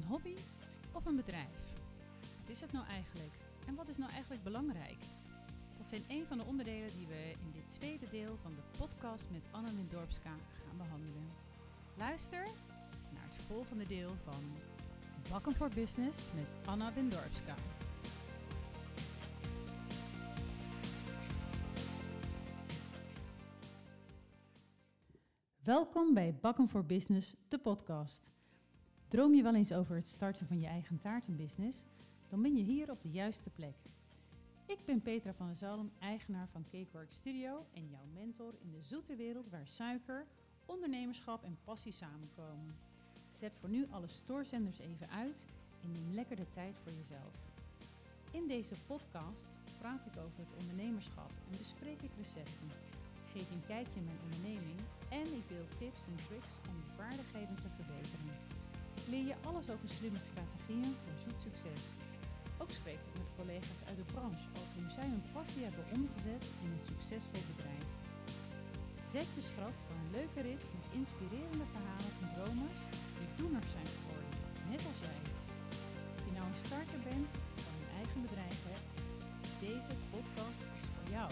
Een hobby of een bedrijf? Wat is het nou eigenlijk? En wat is nou eigenlijk belangrijk? Dat zijn een van de onderdelen die we in dit tweede deel van de podcast met Anna Windorpska gaan behandelen. Luister naar het volgende deel van Bakken voor Business met Anna Windorpska. Welkom bij Bakken voor Business, de podcast. Droom je wel eens over het starten van je eigen taartenbusiness? Dan ben je hier op de juiste plek. Ik ben Petra van der Zalm, eigenaar van Cakework Studio en jouw mentor in de zoete wereld waar suiker, ondernemerschap en passie samenkomen. Zet voor nu alle stoorzenders even uit en neem lekker de tijd voor jezelf. In deze podcast praat ik over het ondernemerschap en bespreek ik recepten. Geef een kijkje in mijn onderneming en ik deel tips en tricks om je vaardigheden te verbeteren. Leer je alles over slimme strategieën voor zoet succes. Ook spreek ik met collega's uit de branche over hoe zij hun passie hebben omgezet in een succesvol bedrijf. Zet je schrap voor een leuke rit met inspirerende verhalen van dromers die doeners zijn geworden, net als jij. Of je nou een starter bent of een eigen bedrijf hebt, deze podcast is voor jou.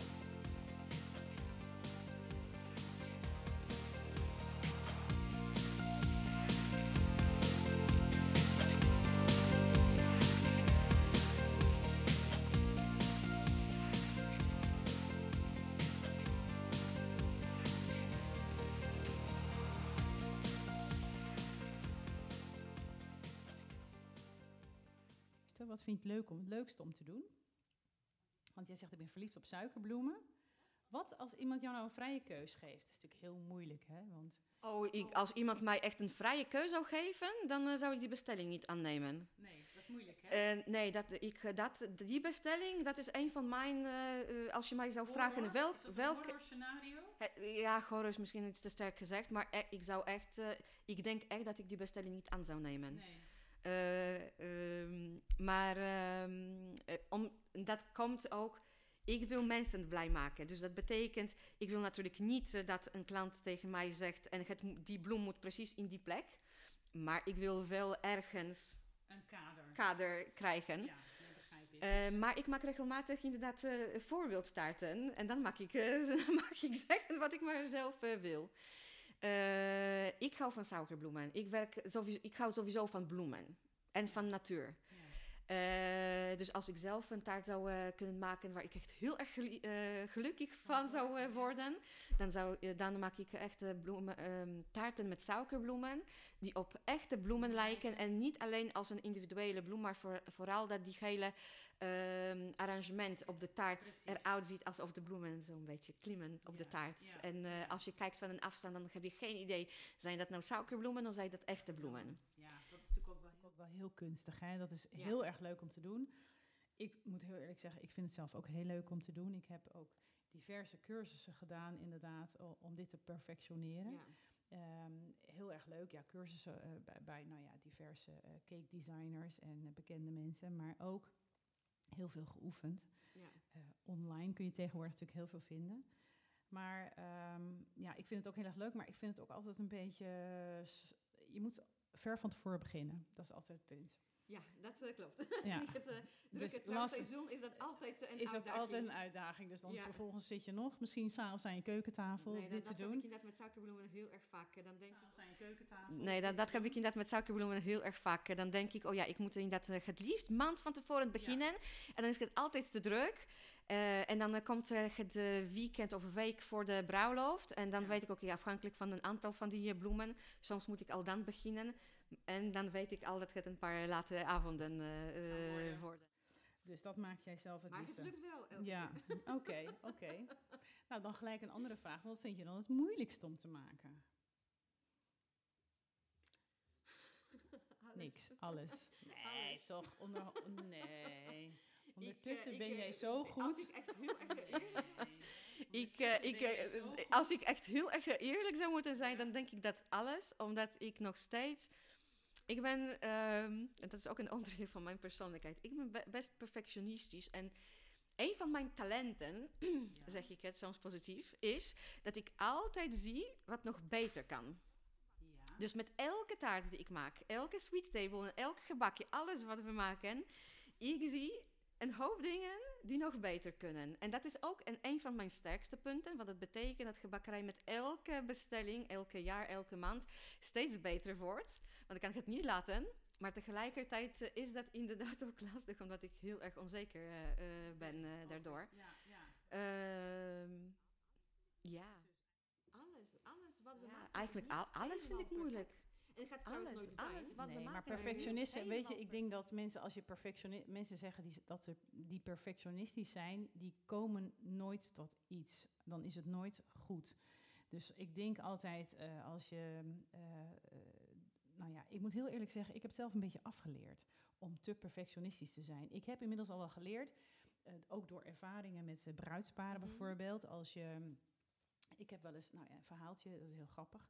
Wat vind je het, leuk om, het leukste om te doen? Want jij zegt, ik ben verliefd op suikerbloemen. Wat als iemand jou nou een vrije keus geeft? Dat is natuurlijk heel moeilijk, hè? Want... Oh, ik, als iemand mij echt een vrije keus zou geven, dan eh, zou ik die bestelling niet aannemen. Nee, dat is moeilijk, hè? Eh, nee, dat, ik, dat, die bestelling, dat is een van mijn... eh, eh, als je mij zou vragen welk... Is dat welk een scenario? Eh, Ja, horror is misschien iets te sterk gezegd, maar e- ik zou echt... eh, ik denk echt dat ik die bestelling niet aan zou nemen. Nee. Eh, ehm, maar om, dat komt ook. Ik wil mensen blij maken. Dus dat betekent, ik wil natuurlijk niet eh, dat een klant tegen mij zegt en het, die bloem moet precies in die plek. Maar ik wil wel ergens Een kader. kader krijgen. Ja, ik. Maar ik maak regelmatig inderdaad eh voorbeeldtaarten. En dan mag ik, mag ik zeggen wat ik maar zelf wil. Eh, ik hou van suikerbloemen. Ik, werk sowieso, ik hou sowieso van bloemen. En van natuur. Eh, dus als ik zelf een taart zou eh, kunnen maken waar ik echt heel erg gelu- eh, gelukkig van zou worden, dan, zou, dan maak ik echt bloemen, ehm, taarten met suikerbloemen die op echte bloemen lijken en niet alleen als een individuele bloem, maar voor, vooral dat die hele ehm, arrangement op de taart Precies. eruit ziet alsof de bloemen zo'n beetje klimmen op de taart. ja, en als je kijkt van een afstand, dan heb je geen idee, zijn dat nou suikerbloemen of zijn dat echte bloemen? Ja, dat is natuurlijk ook wel, heel kunstig. Hè? Dat is Ja. heel erg leuk om te doen. Ik moet heel eerlijk zeggen, ik vind het zelf ook heel leuk om te doen. Ik heb ook diverse cursussen gedaan, inderdaad, om dit te perfectioneren. Ehm, heel erg leuk, ja, cursussen eh, bij, bij nou ja, diverse eh, cake designers en eh, bekende mensen, maar ook heel veel geoefend. ja. Online kun je tegenwoordig natuurlijk heel veel vinden. Maar ehm, ja, ik vind het ook heel erg leuk, maar ik vind het ook altijd een beetje. Je moet ver van tevoren beginnen. Dat is altijd het punt. Ja, dat eh, klopt. Ja. Het uh, Dus drukke lastig- trouwseizoen is dat altijd een Is dat uitdaging. altijd een uitdaging? Dus dan Ja. vervolgens zit je nog misschien s'avonds aan je keukentafel nee, dit dat, te dat heb doen. ik inderdaad met suikerbloemen heel erg vaak. eh, Dan denk ik, aan je keukentafel. nee, dat, dat heb ik inderdaad met suikerbloemen heel erg vaak. eh, Dan denk ik, oh ja, ik moet inderdaad eh, het liefst maand van tevoren beginnen. En dan is het altijd te druk. Eh, en dan eh, komt eh, het eh, weekend of week voor de bruiloft. En dan Ja. weet ik ook, afhankelijk van een aantal van die eh, bloemen. Soms moet ik al dan beginnen. En dan weet ik al dat het een paar late avonden eh, eh, Kan worden. Dus dat maak jij zelf het Maar het lukt wel. elke Ja, oké, oké. Nou, dan gelijk een andere vraag. Wat vind je dan het moeilijkst om te maken? Alles. Niks, alles. Nee, Alles. toch? Onder, nee. Ondertussen eh, ik, ben jij zo Als goed. ik echt heel erg eerlijk Nee. Ik, Ondertussen ik, als ik echt heel erg eerlijk zou moeten zijn, dan denk ik dat alles, omdat ik nog steeds. Ik ben, ehm, en dat is ook een onderdeel van mijn persoonlijkheid, ik ben be- best perfectionistisch. En een van mijn talenten, Ja. zeg ik het soms positief, is dat ik altijd zie wat nog beter kan. Ja. Dus met elke taart die ik maak, elke sweet table en elk gebakje, alles wat we maken, ik zie een hoop dingen die nog beter kunnen. En dat is ook een, een van mijn sterkste punten, want dat betekent dat gebakkerij met elke bestelling, elke jaar, elke maand steeds beter wordt. Want ik kan het niet laten. Maar tegelijkertijd eh, is dat inderdaad ook lastig, omdat ik heel erg onzeker eh, eh, ben daardoor. Ja, ja. Ehm, ja. Alles, alles wat we Ja, maken. eigenlijk al- alles vind ik moeilijk. En het gaat Alles, nooit zijn. alles wat we nee, maar maken is perfectionisten, weet je, ik denk dat mensen, als je perfectioni mensen zeggen die, dat ze die perfectionistisch zijn, die komen nooit tot iets. Dan is het nooit goed. Dus ik denk altijd, eh, als je, eh, eh, nou ja, ik moet heel eerlijk zeggen, ik heb het zelf een beetje afgeleerd om te perfectionistisch te zijn. Ik heb inmiddels al wel geleerd, ook door ervaringen met bruidsparen Mhm. bijvoorbeeld, als je, ik heb wel eens, nou ja, een verhaaltje, dat is heel grappig.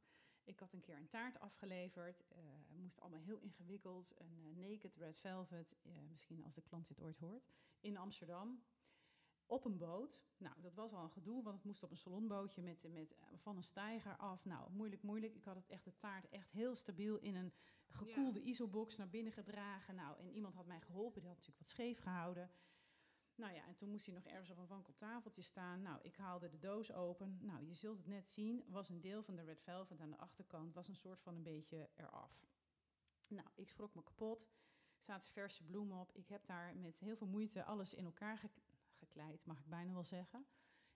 Ik had een keer een taart afgeleverd. eh moest allemaal heel ingewikkeld. Een eh, naked red velvet, eh, misschien als de klant dit ooit hoort, in Amsterdam. Op een boot. Nou, dat was al een gedoe, want het moest op een salonbootje met, met, van een steiger af. Nou, moeilijk, moeilijk. Ik had het echt, de taart echt heel stabiel in een gekoelde isobox naar binnen gedragen. Nou, en iemand had mij geholpen, die had natuurlijk wat scheef gehouden. Nou ja, en toen moest hij nog ergens op een wankeltafeltje staan. Nou, ik haalde de doos open. Nou, je zult het net zien, was een deel van de red velvet aan de achterkant, was een soort van een beetje eraf. Nou, ik schrok me kapot. Er zaten verse bloemen op. Ik heb daar met heel veel moeite alles in elkaar gek- gekleid, mag ik bijna wel zeggen.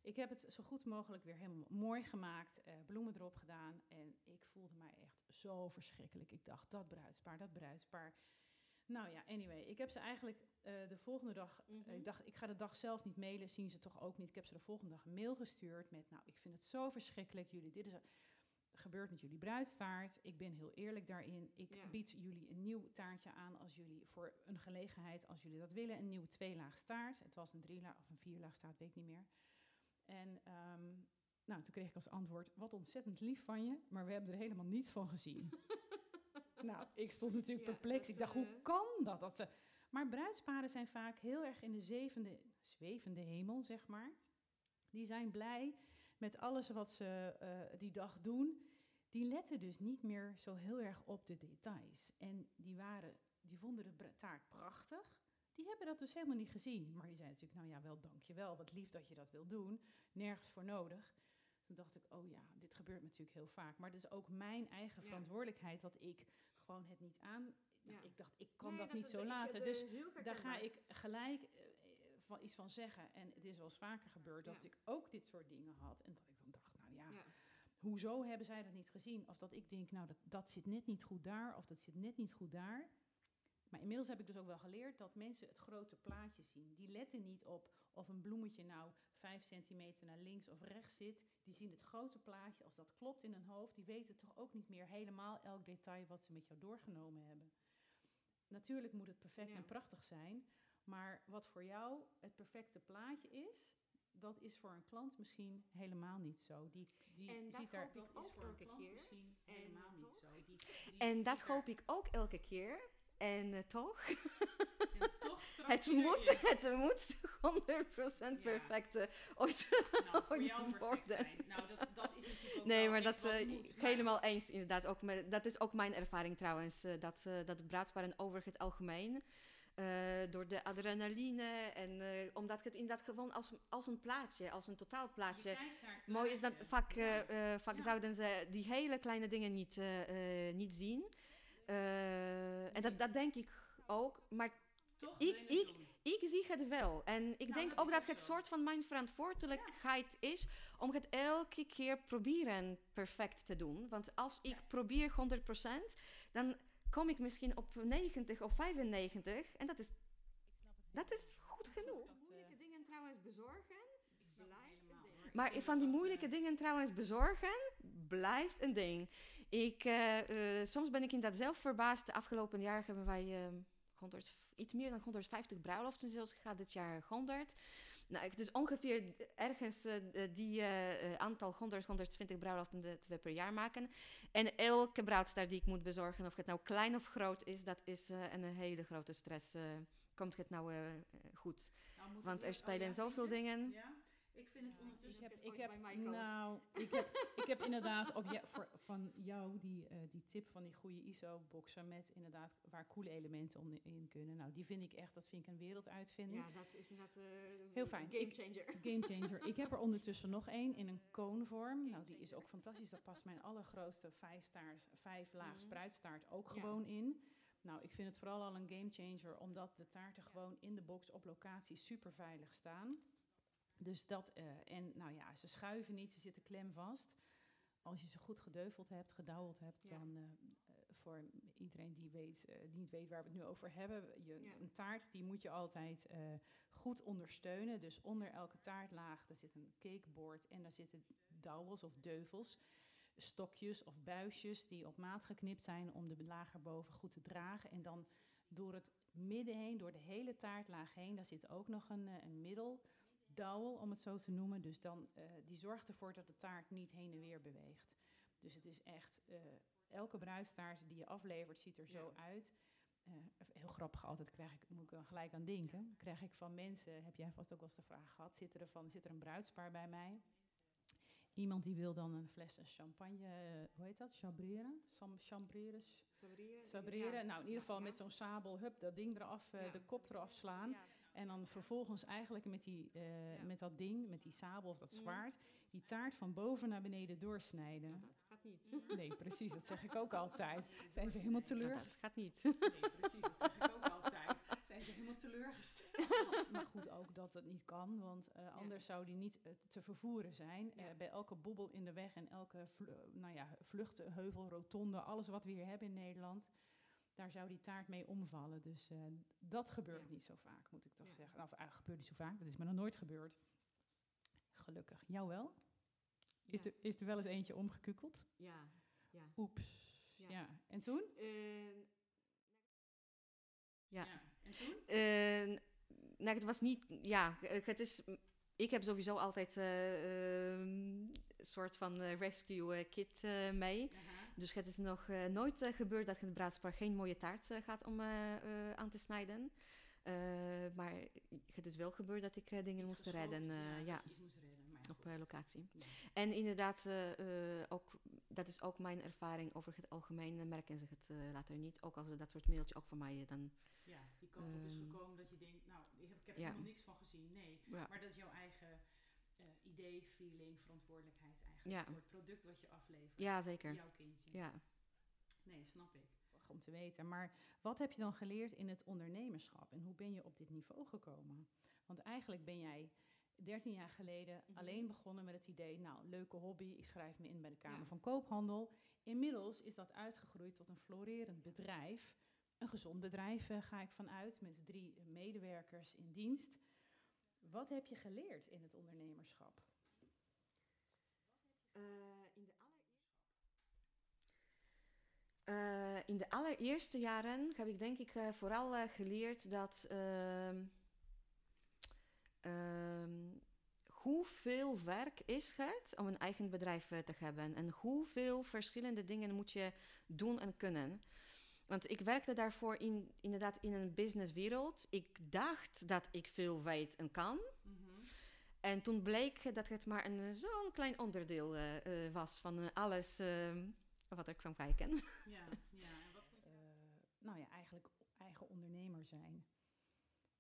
Ik heb het zo goed mogelijk weer helemaal mooi gemaakt, eh, bloemen erop gedaan. En ik voelde mij echt zo verschrikkelijk. Ik dacht, dat bruidspaar, dat bruidspaar. Nou ja, anyway, ik heb ze eigenlijk eh, de volgende dag, eh, Mhm. ik dacht, ik ga de dag zelf niet mailen, zien ze toch ook niet. Ik heb ze de volgende dag een mail gestuurd met, nou, ik vind het zo verschrikkelijk, jullie, dit is gebeurt met jullie bruidstaart. Ik ben heel eerlijk daarin. Ik Ja. bied jullie een nieuw taartje aan als jullie voor een gelegenheid, als jullie dat willen, een nieuwe tweelaag staart. Het was een drielaag of een vierlaag staart, weet ik niet meer. En ehm, nou, toen kreeg ik als antwoord, wat ontzettend lief van je, maar we hebben er helemaal niets van gezien. nou, ik stond natuurlijk Ja, perplex. Ik dacht, eh, hoe kan dat? dat ze... Maar bruidsparen zijn vaak heel erg in de zevende, zwevende hemel, zeg maar. Die zijn blij met alles wat ze eh, die dag doen. Die letten dus niet meer zo heel erg op de details. En die, waren, die vonden de taart prachtig. Die hebben dat dus helemaal niet gezien. Maar die zeiden natuurlijk, nou ja, wel dankjewel, wat lief dat je dat wil doen. Nergens voor nodig. Toen dacht ik, oh ja, dit gebeurt natuurlijk heel vaak. Maar het is ook mijn eigen Ja. verantwoordelijkheid dat ik gewoon het niet aan... Ja. Ik dacht, ik kan Nee, dat niet zo laten. Dus daar ga ik gelijk eh, van iets van zeggen. En het is wel eens vaker gebeurd dat Ja. ik ook dit soort dingen had. En dat ik dan dacht, nou ja, Ja. hoezo hebben zij dat niet gezien? Of dat ik denk, nou, dat, dat zit net niet goed daar, of dat zit net niet goed daar. Maar inmiddels heb ik dus ook wel geleerd dat mensen het grote plaatje zien. Die letten niet op of een bloemetje nou vijf centimeter naar links of rechts zit. Die zien het grote plaatje. Als dat klopt in hun hoofd, die weten toch ook niet meer helemaal elk detail wat ze met jou doorgenomen hebben. Natuurlijk moet het perfect Ja. en prachtig zijn. Maar wat voor jou het perfecte plaatje is, dat is voor een klant misschien helemaal niet zo. Die, die En dat ziet daar, ik dat ook elke keer. misschien En helemaal niet zo. Die, die En dat hoop ik ook elke keer. En eh, toch, en toch het je moet, het moet 100% Ja. perfect eh, ooit Nou, voor ooit jou worden. zijn. Nou, dat, dat is natuurlijk ook Nee, maar dat moet, maar- helemaal eens inderdaad. Ook met, dat is ook mijn ervaring trouwens. eh, dat, eh dat bruidsparen over het algemeen. door de adrenaline en omdat het inderdaad gewoon als, als een plaatje, als een totaalplaatje. Je kijkt naar het Mooi is dat plaatje. vaak, Ja. vaak Ja. zouden ze die hele kleine dingen niet, niet zien. En dat, dat denk ik ook. Maar Toch ik- ik-. Ik zie het wel. En ik Nou, denk dat ook dat het zo. soort van mijn verantwoordelijkheid is om het elke keer proberen perfect te doen. Want als ik probeer 100%, dan kom ik misschien op 90 of 95 en dat is, dat is goed genoeg. Dat, Moeilijke dingen trouwens bezorgen. Maar van dat die dat, moeilijke eh, dingen trouwens bezorgen, blijft een ding. Ik, eh, eh, soms ben ik inderdaad zelf verbaasd. De afgelopen jaar hebben wij eh, 100, iets meer dan 150 bruiloften zelfs gehad. Dit jaar 100. Nou, het is ongeveer ergens eh, die eh, eh, aantal 100, 120 bruiloften dat we per jaar maken. En elke bruidstaart die ik moet bezorgen, of het nou klein of groot is, dat is een hele grote stress. komt het nou goed? nou, Want er oh spelen ja, zoveel dingen. Ja, ik vind het Ja, ondertussen... ik Ik heb, dat ik heb, bij mij nou, ik heb, ik heb inderdaad op je, voor, van jou die, eh, die tip van die goede ISO-boxen met inderdaad waar coole elementen om in kunnen. Nou, die vind ik echt, dat vind ik een werelduitvinding. Ja, dat is inderdaad eh Heel fijn. game Ik- changer. Game changer. Ik heb er ondertussen nog één in een koonvorm. Nou, die is ook fantastisch. Daar past mijn allergrootste vijf, vijf laag Mhm. spruitstaart ook Ja. gewoon in. Nou, ik vind het vooral al een game changer, omdat de taarten gewoon in de box op locatie super veilig staan. Dus dat, eh, en nou ja, ze schuiven niet, ze zitten klemvast. Als je ze goed gedeuveld hebt, gedouweld hebt, Ja. dan eh, eh, voor iedereen die, weet, die niet weet waar we het nu over hebben, je, Ja. een taart die moet je altijd goed ondersteunen. Dus onder elke taartlaag, daar zit een cakeboard en daar zitten douwels of deuvels, stokjes of buisjes die op maat geknipt zijn om de laag erboven goed te dragen. En dan door het midden heen, door de hele taartlaag heen, daar zit ook nog een, een middeldouwel, om het zo te noemen. Dus dan, eh, die zorgt ervoor dat de taart niet heen en weer beweegt. Dus het is echt, eh, elke bruidstaart die je aflevert ziet er zo Ja. uit. Eh, heel grappig altijd, krijg ik, moet ik dan gelijk aan denken. Krijg ik van mensen, heb jij vast ook wel eens de vraag gehad, zit er, van, zit er een bruidspaar bij mij? Iemand die wil dan een fles champagne, hoe heet dat? Chambreren? Chambreren? ch- Sabreren. Nou, in ieder geval Ja. met zo'n sabel, hup, dat ding eraf, de kop eraf slaan. En dan vervolgens eigenlijk met, die, eh, Ja. met dat ding, met die sabel of dat Mhm. zwaard, die taart van boven naar beneden doorsnijden. Nou, dat gaat niet. Nee, precies, dat zeg ik ook altijd. Zijn ze helemaal Nou, teleurgesteld? dat gaat niet. Nee, precies, dat zeg ik ook altijd. Zijn ze helemaal teleurgesteld? maar goed, ook dat het niet kan, want eh, anders zou die niet eh, te vervoeren zijn. Ja. Eh, bij elke bobbel in de weg en elke vlu- nou ja, vluchtheuvel, rotonde, alles wat we hier hebben in Nederland, daar zou die taart mee omvallen. Dus eh, dat gebeurt Ja. niet zo vaak, moet ik toch Ja. zeggen. Of uh, gebeurt niet zo vaak, dat is me nog nooit gebeurd. Gelukkig. Jou wel? Is, Ja. er, is er wel eens eentje omgekukeld? Ja, ja. Oeps. Ja. En toen? Ja. En toen? Nou, het was niet, ja, het is, ik heb sowieso altijd eh, ehm, een soort van rescue kit mee. Dus het is nog eh, nooit eh, gebeurd dat het bruidspaar geen mooie taart eh, gaat om aan te snijden. Maar het is wel gebeurd dat ik dingen moest redden ja, moest redden. Ja, op locatie. Ja. En inderdaad, ook, dat is ook mijn ervaring over het algemeen. merken ze het later niet. Ook als ze dat soort middeltje ook voor mij dan... Ja, die kant op is Ehm, gekomen dat je denkt, nou, ik heb, ik heb er ja. helemaal niks van gezien. Nee, maar dat is jouw eigen idee, feeling, verantwoordelijkheid eigenlijk Ja. voor het product wat je aflevert. ja zeker. Jouw kindje. Ja. Nee, snap ik. Om te weten. Maar wat heb je dan geleerd in het ondernemerschap en hoe ben je op dit niveau gekomen? Want eigenlijk ben jij 13 jaar geleden Mhm. alleen begonnen met het idee, nou, leuke hobby, ik schrijf me in bij de Kamer Ja. van Koophandel. Inmiddels is dat uitgegroeid tot een florerend bedrijf. Een gezond bedrijf eh, ga ik vanuit, met drie medewerkers in dienst. Wat heb je geleerd in het ondernemerschap? Eh, in de allereerste... Eh, in de allereerste jaren heb ik denk ik eh, vooral geleerd dat ehm, ehm, hoeveel werk is het om een eigen bedrijf te hebben en hoeveel verschillende dingen moet je doen en kunnen. Want ik werkte daarvoor in, inderdaad in een businesswereld. Ik dacht dat ik veel weet en kan. En toen bleek dat het maar een zo'n klein onderdeel eh, eh, was van eh, alles ehm, wat ik kwam kijken. Ja, ja. En wat vond je- Eh, nou ja, eigenlijk eigen ondernemer zijn.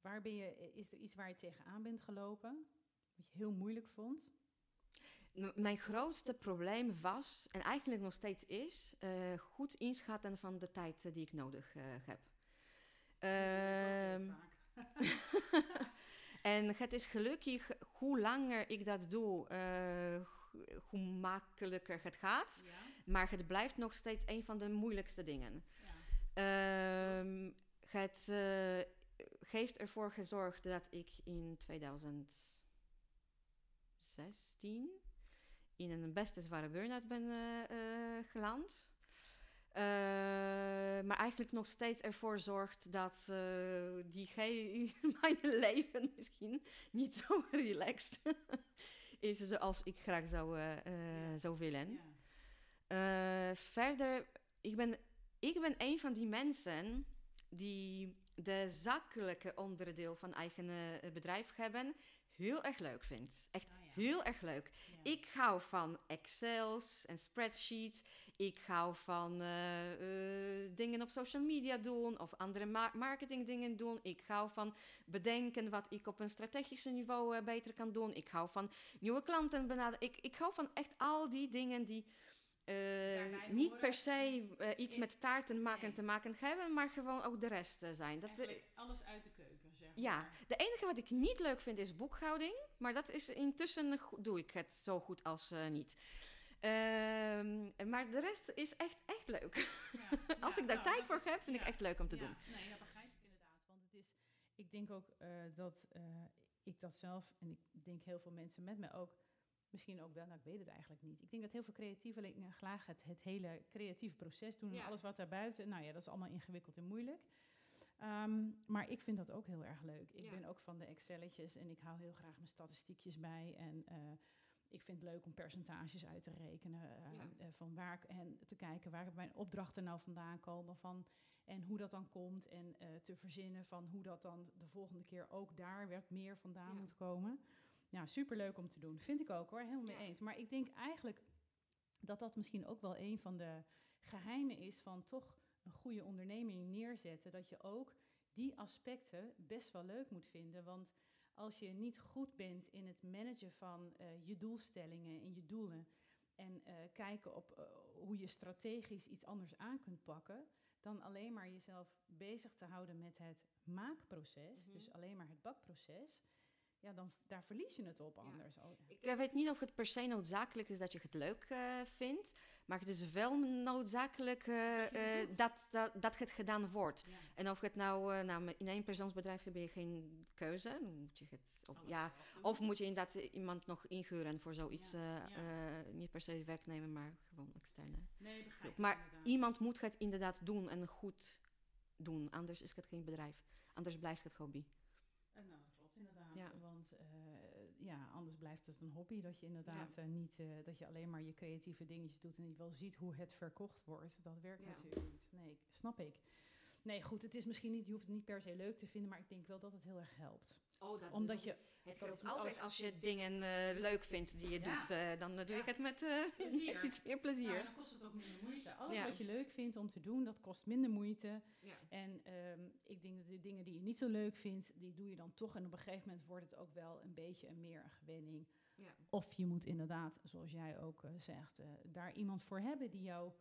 Waar ben je, is er iets waar je tegenaan bent gelopen? Wat je heel moeilijk vond? M- Mijn grootste probleem was, en eigenlijk nog steeds is, eh, goed inschatten van de tijd die ik nodig heb. Ehm, en het is gelukkig, hoe langer ik dat doe, eh, ho- hoe makkelijker het gaat. ja, Maar het blijft nog steeds een van de moeilijkste dingen. ja. Ehm, het eh, heeft ervoor gezorgd dat ik in 2016 in een best zware burn-out ben eh, geland. Eh, maar eigenlijk nog steeds ervoor zorgt dat eh, die mijn leven misschien niet zo relaxed is zoals ik graag zou, eh, Ja. zou willen. ja. Verder, ik ben, ik ben een van die mensen die de zakelijke onderdeel van eigen bedrijf hebben heel erg leuk vindt. Echt Ah, ja. heel erg leuk. Ik hou van Excels en spreadsheets. Ik hou van eh, eh, dingen op social media doen of andere ma marketingdingen doen. Ik hou van bedenken wat ik op een strategische niveau eh, beter kan doen. Ik hou van nieuwe klanten benaderen. Ik, ik hou van echt al die dingen die niet per se iets met taarten maken Nee. te maken hebben, maar gewoon ook de rest zijn. Dat, alles uit de keuken, zeg ja, maar. de enige wat ik niet leuk vind is boekhouding. Maar dat is intussen doe ik het zo goed als niet. Ehm, maar de rest is echt, echt leuk. Ja, als ja, ik daar nou, tijd voor is- heb, vind ik echt leuk om te doen. Nee, dat begrijp ik inderdaad. Want het is, ik denk ook eh, dat eh, ik dat zelf, en ik denk heel veel mensen met me ook, misschien ook wel, nou ik weet het eigenlijk niet. Ik denk dat heel veel creatievelingen graag het, het hele creatieve proces doen. En alles wat daarbuiten, nou ja, dat is allemaal ingewikkeld en moeilijk. Ehm, maar ik vind dat ook heel erg leuk. Ik ben ook van de Excelletjes en ik hou heel graag mijn statistiekjes bij. En eh, ik vind het leuk om percentages uit te rekenen. eh, Ja. eh, van waar, en te kijken waar mijn opdrachten nou vandaan komen. Van, en hoe dat dan komt. En eh, te verzinnen van hoe dat dan de volgende keer ook daar weer meer vandaan Ja. moet komen. Ja, superleuk om te doen. Vind ik ook hoor, helemaal mee Ja. eens. Maar ik denk eigenlijk dat dat misschien ook wel een van de geheimen is van toch een goede onderneming neerzetten. Dat je ook die aspecten best wel leuk moet vinden. Want als je niet goed bent in het managen van eh, je doelstellingen en je doelen. En eh, kijken op eh, hoe je strategisch iets anders aan kunt pakken. Dan alleen maar jezelf bezig te houden met het maakproces. Mhm. Dus alleen maar het bakproces. Ja, dan daar verlies je het op anders. Oh, Ik eh, weet niet of het per se noodzakelijk is dat je het leuk eh, vindt, maar het is wel noodzakelijk eh, Dat eh, dat, dat, dat het gedaan wordt. ja. En of het nou, eh, nou in één persoonsbedrijf heb je geen keuze, dan moet je het, of, Alles ja, of moet je inderdaad iemand nog inhuren voor zoiets, Ja, eh, eh, niet per se werknemer, maar gewoon externe. Nee, begrijp ik Maar inderdaad. iemand moet het inderdaad doen en goed doen, anders is het geen bedrijf. Anders blijft het hobby. Eh, nou, dat klopt inderdaad. Ja. Want eh, ja, anders blijft het een hobby dat je inderdaad eh, niet, eh, dat je alleen maar je creatieve dingetjes doet en niet wel ziet hoe het verkocht wordt. Dat werkt natuurlijk niet. Nee, snap ik. Nee, goed, het is misschien niet, je hoeft het niet per se leuk te vinden, maar ik denk wel dat het heel erg helpt. Oh, dat Omdat je, Het geldt is altijd als je dingen eh, leuk vindt die je Ja. doet, eh, dan eh, doe je Ja. het met, iets meer plezier. nou, dan kost het ook minder moeite. Alles Ja. wat je leuk vindt om te doen, dat kost minder moeite. Ja. En ehm, ik denk dat de dingen die je niet zo leuk vindt, die doe je dan toch. En op een gegeven moment wordt het ook wel een beetje een meer een gewenning. Ja. Of je moet inderdaad, zoals jij ook zegt, daar iemand voor hebben die jou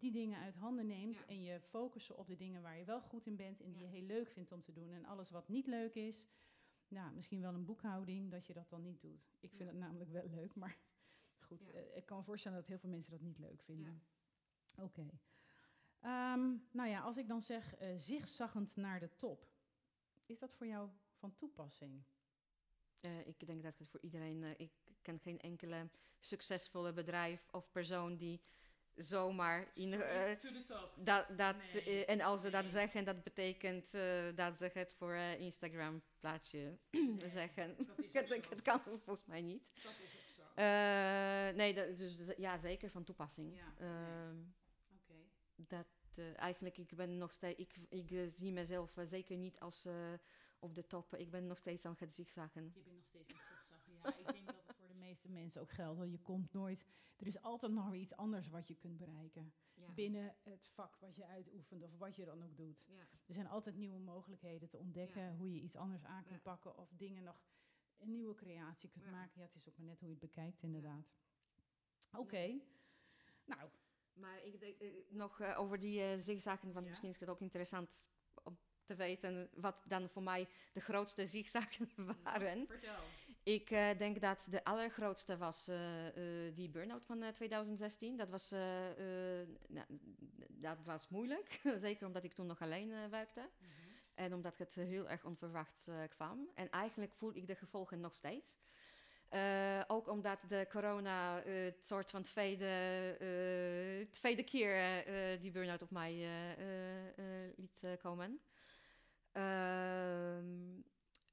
die dingen uit handen neemt. Ja. En je focussen op de dingen waar je wel goed in bent en die Ja. je heel leuk vindt om te doen. En alles wat niet leuk is, nou, misschien wel een boekhouding, dat je dat dan niet doet. Ik vind Ja. het namelijk wel leuk, maar goed, Ja. eh, ik kan me voorstellen dat heel veel mensen dat niet leuk vinden. Oké. Ehm, nou ja, als ik dan zeg eh zigzaggend naar de top, is dat voor jou van toepassing? Eh, ik denk dat het voor iedereen. ik ken geen enkele succesvolle bedrijf of persoon die zomaar in. to the top. dat, dat, Nee. eh, en als ze dat zeggen, dat betekent eh, dat ze het voor eh, Instagram plaatje zeggen. Dat kan volgens mij niet. Dat is ook zo. Nee, dat, dus ja, zeker van toepassing. Ja. Ehm, dat eigenlijk, ik ben nog steeds, ik, ik zie mezelf zeker niet als op de top. Ik ben nog steeds aan het zigzaggen. Je bent nog steeds aan het zigzaggen. Ja, ik denk dat meeste mensen ook geldt. want Je komt nooit... Er is altijd nog weer iets anders wat je kunt bereiken. Ja. Binnen het vak wat je uitoefent of wat je dan ook doet. Ja. Er zijn altijd nieuwe mogelijkheden te ontdekken. Ja. Hoe je iets anders aan kunt pakken. Of dingen nog... Een nieuwe creatie kunt maken. Ja, het is ook maar net hoe je het bekijkt inderdaad. Oké. Nou, Maar ik denk eh, nog eh, over die eh zigzaggen, want misschien is het ook interessant om te weten wat dan voor mij de grootste zigzaggen waren. vertel. Ik eh, denk dat de allergrootste was eh, eh, die burn-out van eh, 2016. Dat was, nou, dat was moeilijk, zeker omdat ik toen nog alleen werkte. En omdat het heel erg onverwachts kwam. En eigenlijk voel ik de gevolgen nog steeds. Ook omdat de corona het soort van tweede, tweede keer die burn-out op mij liet komen.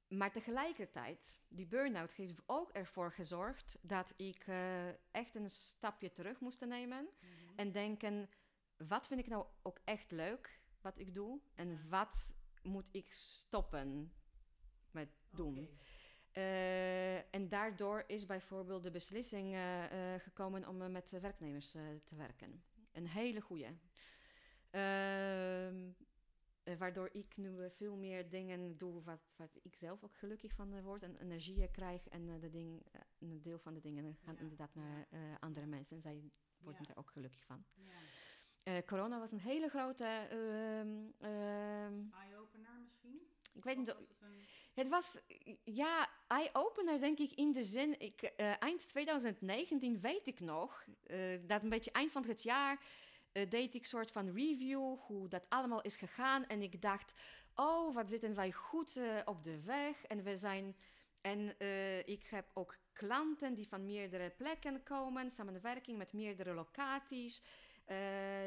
Maar tegelijkertijd, die burn-out heeft ook ervoor gezorgd dat ik eh, echt een stapje terug moest nemen. En denken, wat vind ik nou ook echt leuk, wat ik doe? En wat moet ik stoppen met doen? Eh, en daardoor is bijvoorbeeld de beslissing eh, gekomen om met werknemers te werken. Een hele goede. Waardoor ik nu veel meer dingen doe wat, wat ik zelf ook gelukkig van eh, word en energie krijg. En eh, de ding, eh, een deel van de dingen gaan Ja, inderdaad naar andere mensen. En zij worden Ja. er ook gelukkig van. Ja. Corona was een hele grote. ehm, ehm, Eye-opener misschien? ik weet Of niet. was het een... Het was, ja, eye-opener denk ik in de zin, ik, eind 2019 weet ik nog, dat een beetje eind van het jaar deed ik soort van review hoe dat allemaal is gegaan. En ik dacht, oh, wat zitten wij goed eh, op de weg. En we zijn, en eh, ik heb ook klanten die van meerdere plekken komen, samenwerking met meerdere locaties. Eh,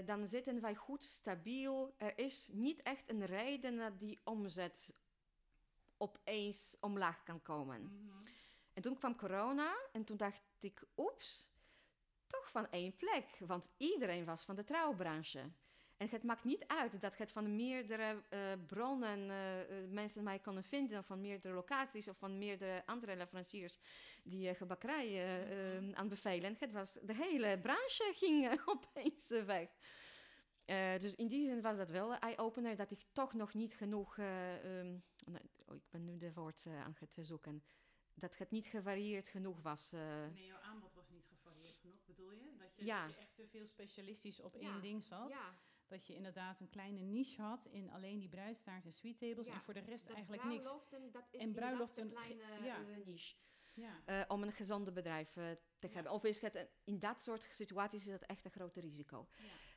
dan zitten wij goed stabiel. Er is niet echt een reden dat die omzet opeens omlaag kan komen. Mhm. En toen kwam corona en toen dacht ik, oeps, toch van één plek. Want iedereen was van de trouwbranche. En het maakt niet uit dat het van meerdere eh, bronnen eh, eh, mensen mij konden vinden, of van meerdere locaties, of van meerdere andere leveranciers die uh, gebakkerij uh, aanbevelen. Het was, de hele branche ging opeens weg. Uh, dus in die zin was dat wel een eye-opener dat ik toch nog niet genoeg. Uh, um, nou, oh, ik ben nu de woord uh, aan het zoeken. Dat het niet gevarieerd genoeg was. Nee, jouw aanbod was niet gevarieerd genoeg, bedoel je? Dat je, ja. dat je echt te veel specialistisch op één ding zat? Ja. Dat je inderdaad een kleine niche had in alleen die bruidstaart en sweet tables en voor de rest eigenlijk niks. Dat is en bruiloften, een kleine uh, niche. Ja. Uh, om een gezonde bedrijf uh, te hebben. Of is het in dat soort situaties is dat echt een groot risico.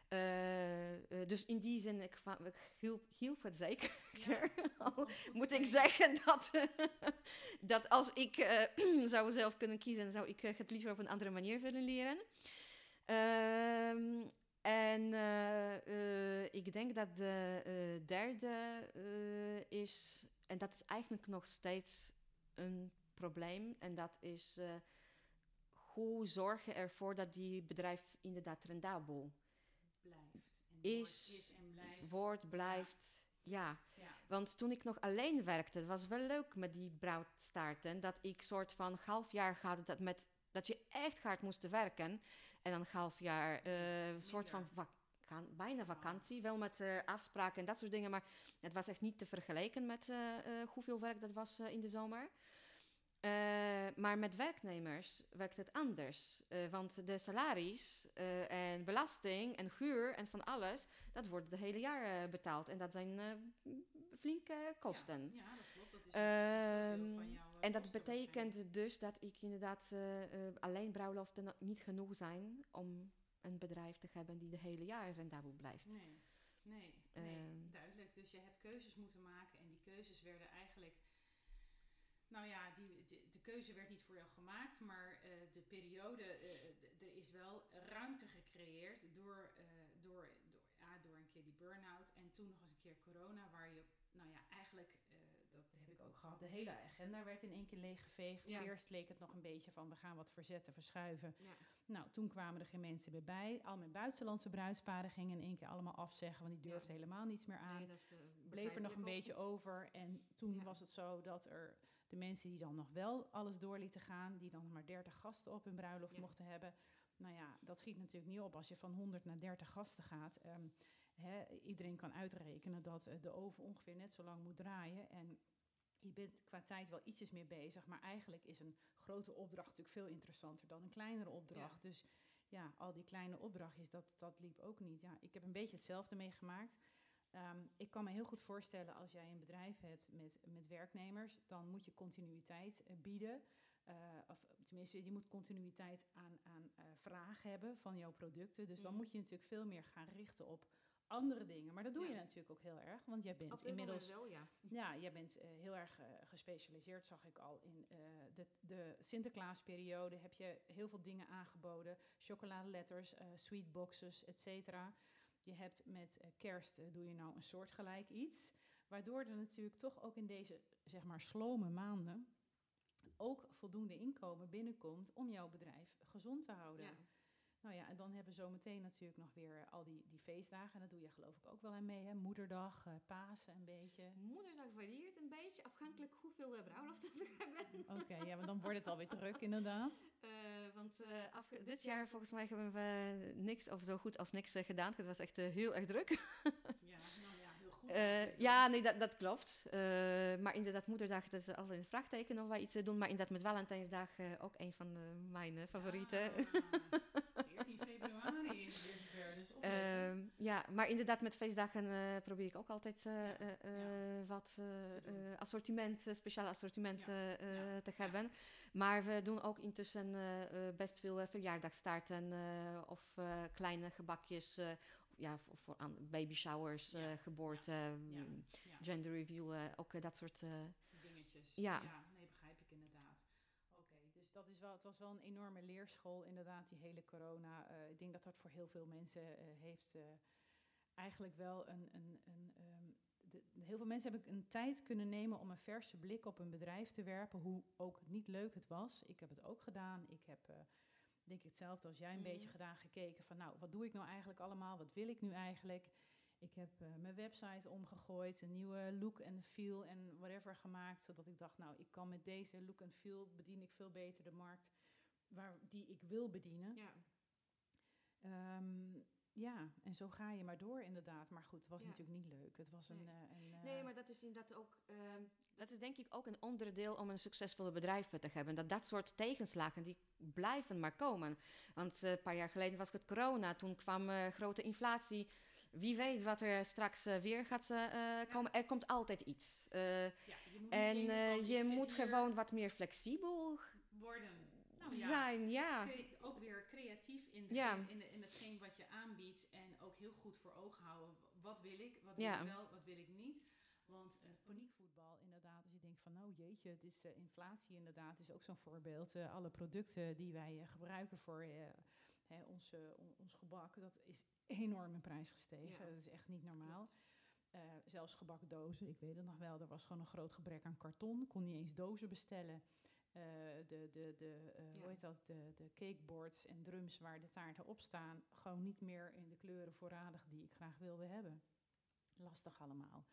Uh, dus in die zin, ik, ik hielp, hielp, het zeker. Ja. Moet ik zeggen dat, dat als ik uh, zou zelf kunnen kiezen, zou ik het liever op een andere manier willen leren. Uh, en uh, ik denk dat de uh, derde is, en dat is eigenlijk nog steeds een probleem, en dat is hoe zorgen ervoor dat die bedrijf inderdaad rendabel blijft. En is, is en blijft. wordt, blijft. Ja. ja. want toen ik nog alleen werkte, het was wel leuk met die bruidstaarten, dat ik soort van half jaar had dat met dat je echt hard moest werken en dan half jaar uh, een soort van bijna vakantie, wel met uh, afspraken en dat soort dingen, maar het was echt niet te vergelijken met uh, hoeveel werk dat was in de zomer. Maar met werknemers werkt het anders. Want de salaris en belasting en huur en van alles, dat wordt het hele jaar betaald. En dat zijn flinke kosten. Ja, ja, dat klopt. Dat is um, van jouw, en dat betekent dus dat ik inderdaad alleen bruiloften niet genoeg zijn om een bedrijf te hebben die de hele jaar rendabel blijft. Nee, nee, nee duidelijk. Dus je hebt keuzes moeten maken en die keuzes werden eigenlijk nou ja, die, de, de, keuze werd niet voor jou gemaakt, maar uh, de periode, uh, er is wel ruimte gecreëerd door, uh, door, door, ja, door een keer die burn-out en toen nog eens een keer corona, waar je, nou ja, eigenlijk, eh, dat heb ik ook gehad, de hele agenda werd in één keer leeggeveegd. Ja. Eerst leek het nog een beetje van, we gaan wat verzetten, verschuiven. Ja. Nou, toen kwamen er geen mensen meer bij. Al mijn buitenlandse bruidsparen gingen in één keer allemaal afzeggen, want die durfden ja. helemaal niets meer aan. Nee, dat, uh, Bleef er nog een beetje over en toen was het zo dat er de mensen die dan nog wel alles door lieten gaan, die dan maar 30 gasten op hun bruiloft mochten hebben. Nou ja, dat schiet natuurlijk niet op als je van 100 naar 30 gasten gaat. Um, hè, iedereen kan uitrekenen dat uh, de oven ongeveer net zo lang moet draaien. En je bent qua tijd wel ietsjes meer bezig, maar eigenlijk is een grote opdracht natuurlijk veel interessanter dan een kleinere opdracht. Ja. Dus ja, al die kleine opdrachtjes, dat, dat liep ook niet. Ja, ik heb een beetje hetzelfde meegemaakt. Um, ik kan me heel goed voorstellen als jij een bedrijf hebt met, met werknemers, dan moet je continuïteit uh, bieden. Uh, of tenminste, je moet continuïteit aan, aan uh, vraag hebben van jouw producten. Dus mm. dan moet je natuurlijk veel meer gaan richten op andere dingen. Maar dat doe ja. je natuurlijk ook heel erg, want jij bent op inmiddels. Wel, ja. ja, jij bent heel erg gespecialiseerd, zag ik al in de, de Sinterklaasperiode. Heb je heel veel dingen aangeboden: chocoladeletters, sweetboxes, et cetera. Je hebt met kerst doe je nou een soortgelijk iets. Waardoor er natuurlijk toch ook in deze, zeg maar, slome maanden ook voldoende inkomen binnenkomt om jouw bedrijf gezond te houden. Ja. Nou ja, en dan hebben we zometeen natuurlijk nog weer eh, al die, die feestdagen. En daar doe je geloof ik ook wel aan mee, hè? Moederdag, eh, Pasen een beetje. Moederdag varieert een beetje, afhankelijk hoeveel we hebben. Oké, ja, maar dan wordt het alweer druk inderdaad. Uh, want uh, af, dit jaar volgens mij hebben we niks of zo goed als niks uh, gedaan. Het was echt heel erg druk. ja, nou ja, heel goed. ja, nee, dat, dat klopt. maar inderdaad, moederdag, dat is altijd een vraagteken of wij iets doen. Maar inderdaad, met Valentijnsdag ook een van mijn favorieten. Ah, 14 februari is weer zover, dus uh, ja, maar inderdaad met feestdagen uh, probeer ik ook altijd uh, ja. wat assortiment, speciaal assortiment ja. te hebben. Maar we doen ook intussen best veel verjaardagstaarten of kleine gebakjes. ja, voor, voor aan baby showers, geboorte, gender reveal, ook dat soort dingetjes. Ja. nee, begrijp ik inderdaad dus dat is wel, het was wel een enorme leerschool, inderdaad, die hele corona. Uh, ik denk dat dat voor heel veel mensen uh, heeft uh, eigenlijk wel een. een, een um, de, heel veel mensen hebben een tijd kunnen nemen om een verse blik op een bedrijf te werpen, hoe ook niet leuk het was. Ik heb het ook gedaan. Ik heb, denk ik hetzelfde als jij, een mm. beetje gedaan, gekeken van, nou, wat doe ik nou eigenlijk allemaal? Wat wil ik nu eigenlijk? Ik heb uh, mijn website omgegooid, een nieuwe look en feel en whatever gemaakt, zodat ik dacht, nou, ik kan met deze look en feel bedien ik veel beter de markt waar, die ik wil bedienen. Ja. Um, ja, en zo ga je maar door inderdaad. Maar goed, het was ja. natuurlijk niet leuk. Het was een... Nee, een, nee maar dat is inderdaad ook... Uh, dat is denk ik ook een onderdeel om een succesvolle bedrijf te hebben. Dat dat soort tegenslagen, die blijven maar komen. Want een paar jaar geleden was het corona. Toen kwam grote inflatie wie weet wat er straks uh, weer gaat uh, ja. komen. Er komt altijd iets. Uh, ja, je en je moet gewoon wat meer flexibel worden. Nou, zijn. Ja. Ook weer creatief in, de, in, de, in hetgeen wat je aanbiedt. En ook heel goed voor ogen houden. Wat wil ik, wat wil ik wel, wat wil ik niet. Want paniekvoetbal, inderdaad, als je denkt van nou jeetje, het is inflatie inderdaad, is ook zo'n voorbeeld. alle producten die wij gebruiken voor Hè, ons, uh, ons gebak, dat is enorm in prijs gestegen. Ja. Dat is echt niet normaal. Uh, zelfs gebakdozen, ik weet het nog wel, er was gewoon een groot gebrek aan karton. Kon niet eens dozen bestellen. Uh, de, de, de, ja. hoe heet dat, de, de cakeboards en drums waar de taarten op staan, gewoon niet meer in de kleuren voorradig die ik graag wilde hebben. Lastig allemaal.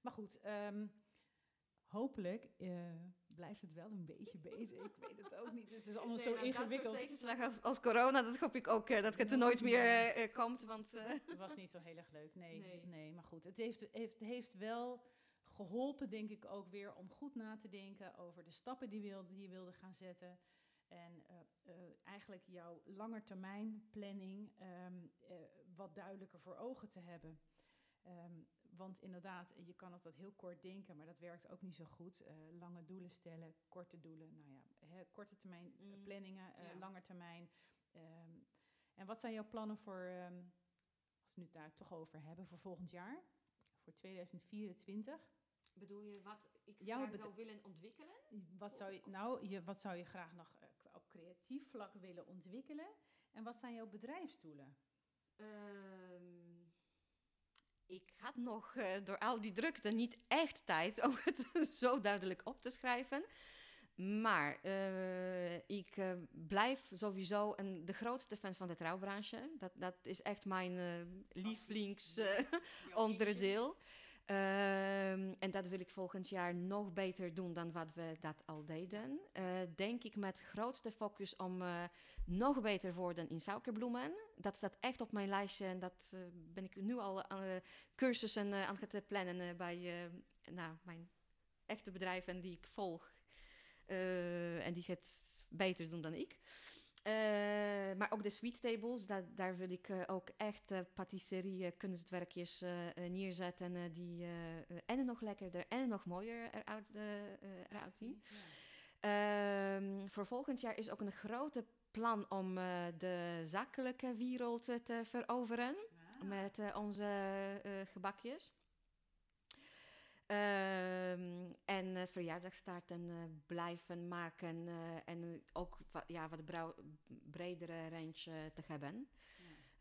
Maar goed, um, hopelijk uh, blijft het wel een beetje beter. Ik weet het ook niet. Het is allemaal nee, zo nou, ingewikkeld. Dat tegenslagen als, als, corona, dat hoop ik ook uh, dat het er nooit meer uh, komt. Want, Het was niet zo heel erg leuk, nee. Nee, nee maar goed. Het heeft, heeft, heeft wel geholpen, denk ik, ook weer om goed na te denken over de stappen die, wil, die je wilde gaan zetten. En eigenlijk jouw langetermijn planning um, wat duidelijker voor ogen te hebben. Um, want inderdaad, je kan altijd heel kort denken, maar dat werkt ook niet zo goed. Uh, lange doelen stellen, korte doelen, nou ja, hè, korte termijn mm. planningen, uh, ja. lange termijn. Um, en wat zijn jouw plannen voor, um, als we het daar toch over hebben, voor volgend jaar, voor 2024? Bedoel je wat ik graag zou willen ontwikkelen? Wat zou je, nou, je, wat zou je graag nog uh, op creatief vlak willen ontwikkelen? En wat zijn jouw bedrijfsdoelen? Um, ik had nog uh, door al die drukte niet echt tijd om het zo duidelijk op te schrijven. Maar uh, ik uh, blijf sowieso een, de grootste fan van de trouwbranche. Dat, dat is echt mijn lievelingsonderdeel. Um, en dat wil ik volgend jaar nog beter doen dan wat we dat al deden. Uh, denk ik met grootste focus om uh, nog beter worden in suikerbloemen. Dat staat echt op mijn lijstje en dat uh, ben ik nu al aan cursussen aan het plannen bij nou, mijn echte bedrijven die ik volg. en die het beter doen dan ik. Uh, maar ook de sweet tables, da daar wil ik uh, ook echt uh, patisserie kunstwerkjes neerzetten die en nog lekkerder en nog mooier eruit, eruit zien. Ja. Ehm, voor volgend jaar is ook een grote plan om de zakelijke wereld te veroveren ah. met onze gebakjes. Um, en uh, verjaardagstaarten uh, blijven maken uh, en ook wa ja, wat bredere range te hebben.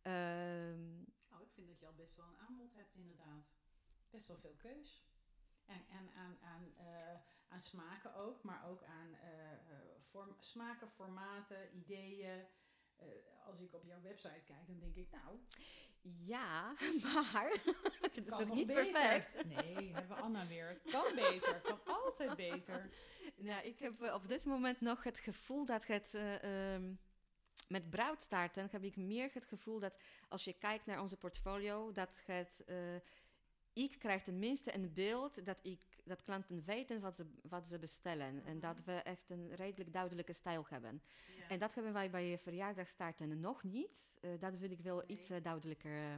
Ja. Um, oh, ik vind dat je al best wel een aanbod hebt inderdaad. Best wel veel keus. En, en aan, aan, aan smaken ook, maar ook aan vorm, smaken, formaten, ideeën. eh, als ik op jouw website kijk, dan denk ik, nou, Ja, maar het is kan nog nog niet beter. perfect. Nee, hebben we Anna weer. Het kan beter, kan altijd beter. Ja, ik heb eh, op dit moment nog het gevoel dat het... eh, ehm, met bruidstaarten heb ik meer het gevoel dat als je kijkt naar onze portfolio, dat het... eh, ik krijg tenminste een beeld dat, ik, dat klanten weten wat ze, wat ze bestellen. En dat we echt een redelijk duidelijke stijl hebben. En dat hebben wij bij verjaardagstaarten nog niet. Eh, dat wil ik wel Nee. iets eh, duidelijker eh,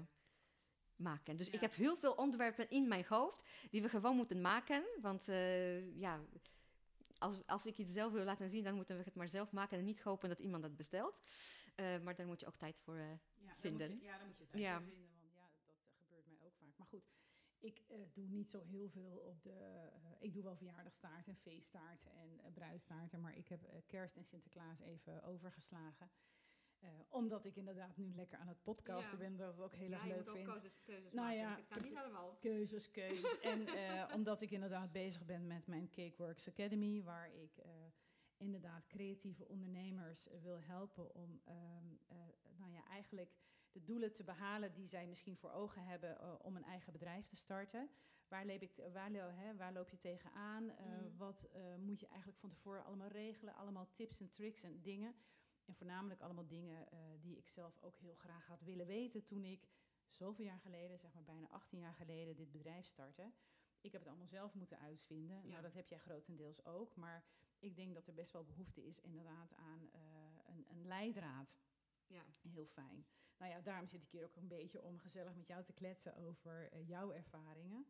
maken. Dus Ja. ik heb heel veel onderwerpen in mijn hoofd die we gewoon moeten maken. Want ja, als, als ik iets zelf wil laten zien, dan moeten we het maar zelf maken en niet hopen dat iemand dat bestelt. Maar daar moet je ook tijd voor. Ja, vinden. Je, ja, dan moet je tijd voor vinden, want ja, dat, dat gebeurt mij ook vaak. Maar goed, ik eh, doe niet zo heel veel op de... eh, ik doe wel verjaardagstaarten en feesttaarten en uh, bruidstaarten, maar ik heb eh, kerst en Sinterklaas even overgeslagen. Eh, omdat ik inderdaad nu lekker aan het podcasten Ja. ben, dat het ook heel ja, erg je leuk moet ook vind. keuzes, keuzes Nou maken. ja, het kan niet allemaal. Keuzes, keuzes. en eh, omdat ik inderdaad bezig ben met mijn Cakeworks Academy, waar ik eh, inderdaad creatieve ondernemers eh, wil helpen om ehm, eh, nou ja, eigenlijk de doelen te behalen die zij misschien voor ogen hebben eh, om een eigen bedrijf te starten. Waar, leep ik waar, hè, waar loop je tegenaan? Mhm. Wat eh, moet je eigenlijk van tevoren allemaal regelen? Allemaal tips en tricks en dingen. En voornamelijk allemaal dingen die ik zelf ook heel graag had willen weten toen ik zoveel jaar geleden, zeg maar bijna 18 jaar geleden, dit bedrijf startte. Ik heb het allemaal zelf moeten uitvinden. Ja. Nou, dat heb jij grotendeels ook. Maar ik denk dat er best wel behoefte is inderdaad aan een, een leidraad. Ja. Heel fijn. Nou ja, daarom zit ik hier ook een beetje om gezellig met jou te kletsen over eh, jouw ervaringen.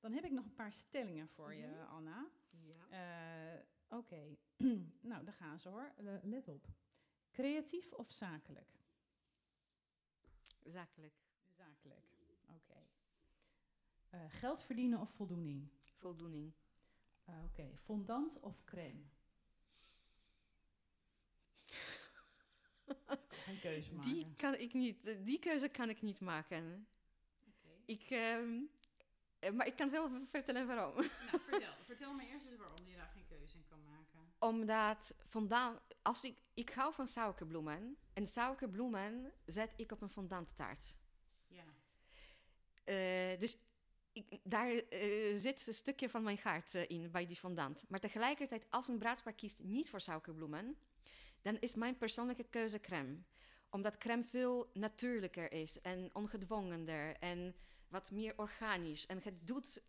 Dan heb ik nog een paar stellingen voor je, Mhm. Anna. ja. Eh, Oké, nou, daar gaan ze hoor. Let op. Creatief of zakelijk? zakelijk, Zakelijk, oké. Eh, geld verdienen of voldoening? voldoening. Ah, Oké, fondant of crème? Geen keuze maken. Die, kan ik niet, eh, die keuze kan ik niet maken. Oké. Ik, ehm, eh, maar ik kan wel vertellen waarom. Nou, vertel. vertel me eerst eens waarom je daar geen keuze in kan maken. Omdat vandaan, als ik, ik hou van suikerbloemen. En suikerbloemen zet ik op een fondanttaart. Ja. Eh, dus ik, daar zit een stukje van mijn hart in bij die fondant. Maar tegelijkertijd, als een bruidspaar kiest niet voor suikerbloemen, dan is mijn persoonlijke keuze crème. Omdat crème veel natuurlijker is en ongedwongener en wat meer organisch. En het doet,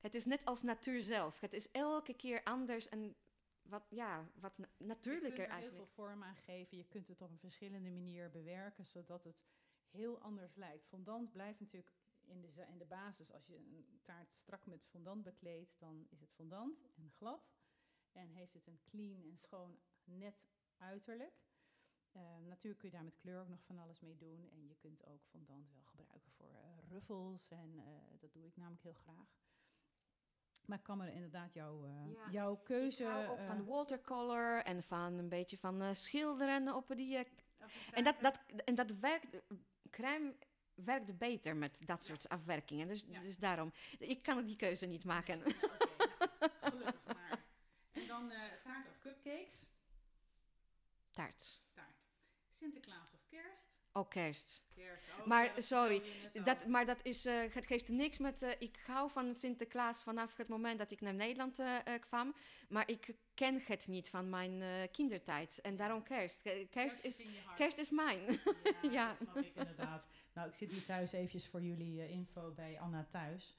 het is net als natuur zelf. Het is elke keer anders en wat, ja, wat na- Je natuurlijker kunt er heel eigenlijk. veel vorm aan geven. Je kunt het op een verschillende manier bewerken, zodat het heel anders lijkt. Fondant blijft natuurlijk in de, in de basis. Als je een taart strak met fondant bekleedt, dan is het fondant en glad. En heeft het een clean en schoon net uiterlijk. Eh, natuurlijk kun je daar met kleur ook nog van alles mee doen. En je kunt ook fondant wel gebruiken voor eh, ruffels. En eh, dat doe ik namelijk heel graag. Maar ik kan me inderdaad jouw, eh, Ja, jouw keuze... Ik hou ook van watercolor en van een beetje van schilderen op die En dat, dat, en dat werkt, crème werkt beter met dat soort afwerkingen. Dus, Ja. dus daarom, ik kan die keuze niet maken. Gelukkig maar. En dan taart of cupcakes? Taart. Taart. Sinterklaas of kerst? Ook kerst. Kerst. Oh, Maar, sorry, al. Dat, maar dat is, eh, het geeft niks met... eh, ik hou van Sinterklaas vanaf het moment dat ik naar Nederland eh, kwam. Maar ik ken het niet van mijn kindertijd. En daarom kerst. Kerst is, kerst is mijn. Ja, Ja. dat snap ik inderdaad. Nou, ik zit hier thuis eventjes voor jullie info bij Anna thuis.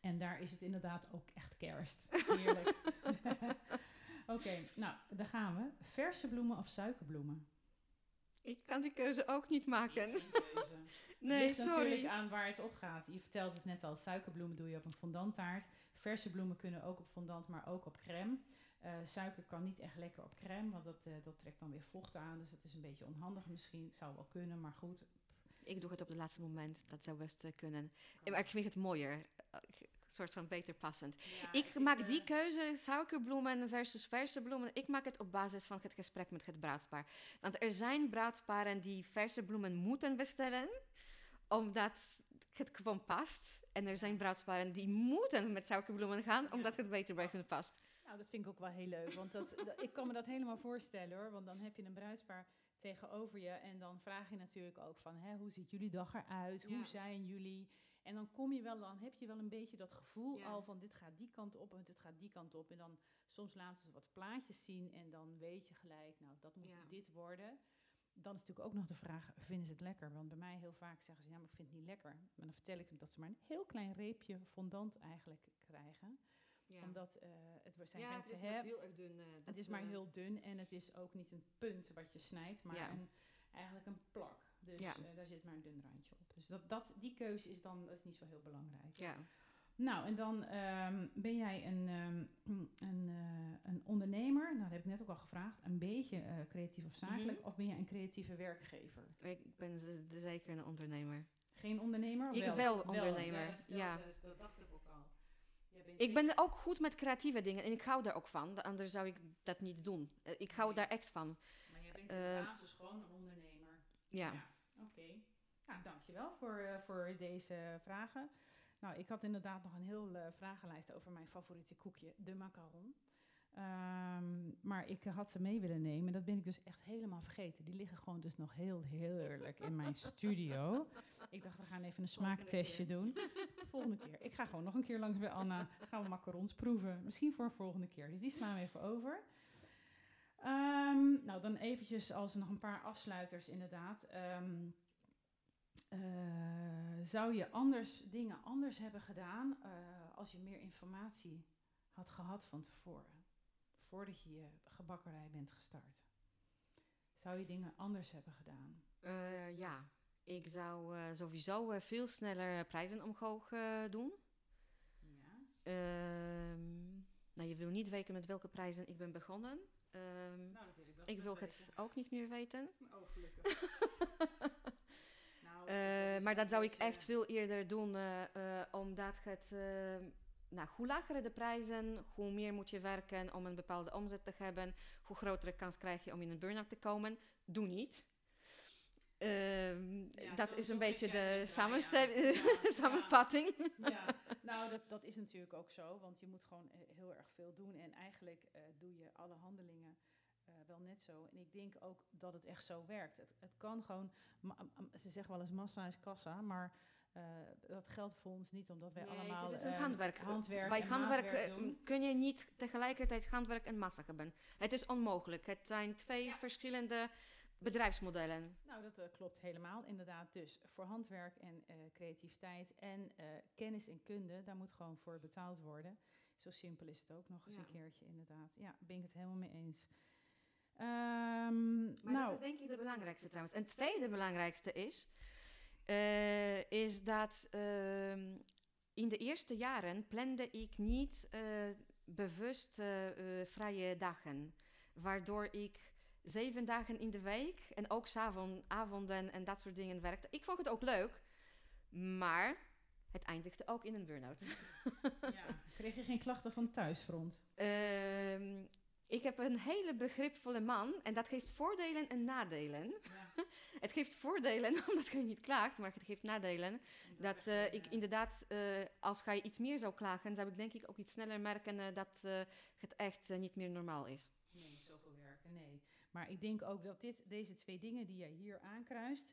En daar is het inderdaad ook echt kerst. Heerlijk. Oké, nou, daar gaan we. Verse bloemen of suikerbloemen? ik kan die keuze ook niet maken. Keuze. Nee, ligt natuurlijk sorry. aan waar het op gaat. Je vertelt het net al, suikerbloemen doe je op een fondanttaart. Verse bloemen kunnen ook op fondant, maar ook op crème. Eh, suiker kan niet echt lekker op crème, want dat, eh, dat trekt dan weer vocht aan. Dus dat is een beetje onhandig misschien. Het zou wel kunnen, maar goed. Ik doe het op het laatste moment. Dat zou best eh, kunnen. Maar ik vind het mooier. Soort van beter passend. Ja, ik maak die keuze, suikerbloemen versus verse bloemen. Ik maak het op basis van het gesprek met het bruidspaar. Want er zijn bruidsparen die verse bloemen moeten bestellen, omdat het gewoon past. En er zijn bruidsparen die moeten met suikerbloemen gaan, omdat het beter bij hun past. Nou, dat vind ik ook wel heel leuk. Want dat, dat- ik kan me dat helemaal voorstellen hoor. Want dan heb je een bruidspaar tegenover je. En dan vraag je natuurlijk ook van, hè, hoe ziet jullie dag eruit? Ja. Hoe zijn jullie? En dan kom je wel, dan heb je wel een beetje dat gevoel Ja. al van dit gaat die kant op en dit gaat die kant op. En dan soms laten ze wat plaatjes zien en dan weet je gelijk, nou dat moet Ja. dit worden. Dan is natuurlijk ook nog de vraag, vinden ze het lekker? Want bij mij heel vaak zeggen ze, ja maar ik vind het niet lekker. Maar dan vertel ik hem dat ze maar een heel klein reepje fondant eigenlijk krijgen. Ja. Omdat eh, het zijn ja, het mensen is hè, net heel erg dun. eh, het is maar eh, heel dun en het is ook niet een punt wat je snijdt, maar een, eigenlijk een plak. Dus Ja. eh, daar zit maar een dun randje op. Dus dat, dat, die keuze is dan dat is niet zo heel belangrijk. Ja. Nou, en dan ehm, ben jij een, ehm, een, eh, een ondernemer, nou dat heb ik net ook al gevraagd, een beetje eh, creatief of zakelijk, Mhm. of ben jij een creatieve werkgever? Ik ben zeker een ondernemer. Geen ondernemer? Ik wel, wel ondernemer, ja. Dat dacht ik ook al. Ik ben ook goed met creatieve dingen en ik hou daar ook van. Anders zou ik dat niet doen. Ik hou Nee. daar echt van. Maar jij bent in de basis gewoon een ondernemer. Ja. Nou, dankjewel voor, eh, voor deze vragen. Nou, ik had inderdaad nog een heel eh, vragenlijst over mijn favoriete koekje, de macaron. Ehm, maar ik had ze mee willen nemen. Dat ben ik dus echt helemaal vergeten. Die liggen gewoon dus nog heel heerlijk in mijn studio. Ik dacht, we gaan even een smaaktestje doen. Volgende keer. Ik ga gewoon nog een keer langs bij Anna. Gaan we macarons proeven. Misschien voor een volgende keer. Dus die slaan we even over. Ehm, nou, dan eventjes als nog een paar afsluiters inderdaad. Ehm, eh, zou je anders dingen anders hebben gedaan eh, als je meer informatie had gehad van tevoren? Voordat je je gebakkerij bent gestart. Zou je dingen anders hebben gedaan? Eh, ja, ik zou sowieso veel sneller prijzen omhoog doen. Ja. Ehm, nou, je wil niet weten met welke prijzen ik ben begonnen. Ehm, Nou, ik wil het ook niet meer weten. Oh, gelukkig. Eh, maar dat zou ik echt veel eerder doen, eh, eh, omdat het, nou, hoe lager de prijzen, hoe meer moet je werken om een bepaalde omzet te hebben, hoe grotere kans krijg je om in een burn-out te komen. Doe niet. Ehm, Ja, dat is een beetje de ja, samenvatting. ja, nou, dat, dat is natuurlijk ook zo, want je moet gewoon heel erg veel doen. En eigenlijk doe je alle handelingen eh, wel net zo. En ik denk ook dat het echt zo werkt. Het, het kan gewoon, ze zeggen wel eens massa is kassa, maar eh, dat geldt voor ons niet, omdat wij Nee, allemaal het is een eh, handwerk. handwerk Bij handwerk kun je niet tegelijkertijd handwerk en massa hebben. Het is onmogelijk. Het zijn twee verschillende bedrijfsmodellen. Nou, dat klopt helemaal, inderdaad. Dus voor handwerk en creativiteit en kennis en kunde, daar moet gewoon voor betaald worden. Zo simpel is het ook nog eens Ja. een keertje, inderdaad. Ja, ben ik het helemaal mee eens. Ehm, Maar nou, dat is denk ik de belangrijkste trouwens. En het tweede belangrijkste is, eh, is dat ehm, in de eerste jaren plande ik niet eh, bewust eh, vrije dagen. Waardoor ik zeven dagen in de week en ook avonden en dat soort dingen werkte. Ik vond het ook leuk, maar het eindigde ook in een burn-out. ja, kreeg je geen klachten van thuisfront? Ik heb een hele begripvolle man en dat geeft voordelen en nadelen. Ja, Het geeft voordelen omdat je niet klaagt, maar het geeft nadelen. Dat eh, ik inderdaad, eh, als je iets meer zou klagen, zou ik denk ik ook iets sneller merken eh, dat het echt niet meer normaal is. Nee, zoveel werken, nee. Maar ik denk ook dat dit, deze twee dingen die jij hier aankruist,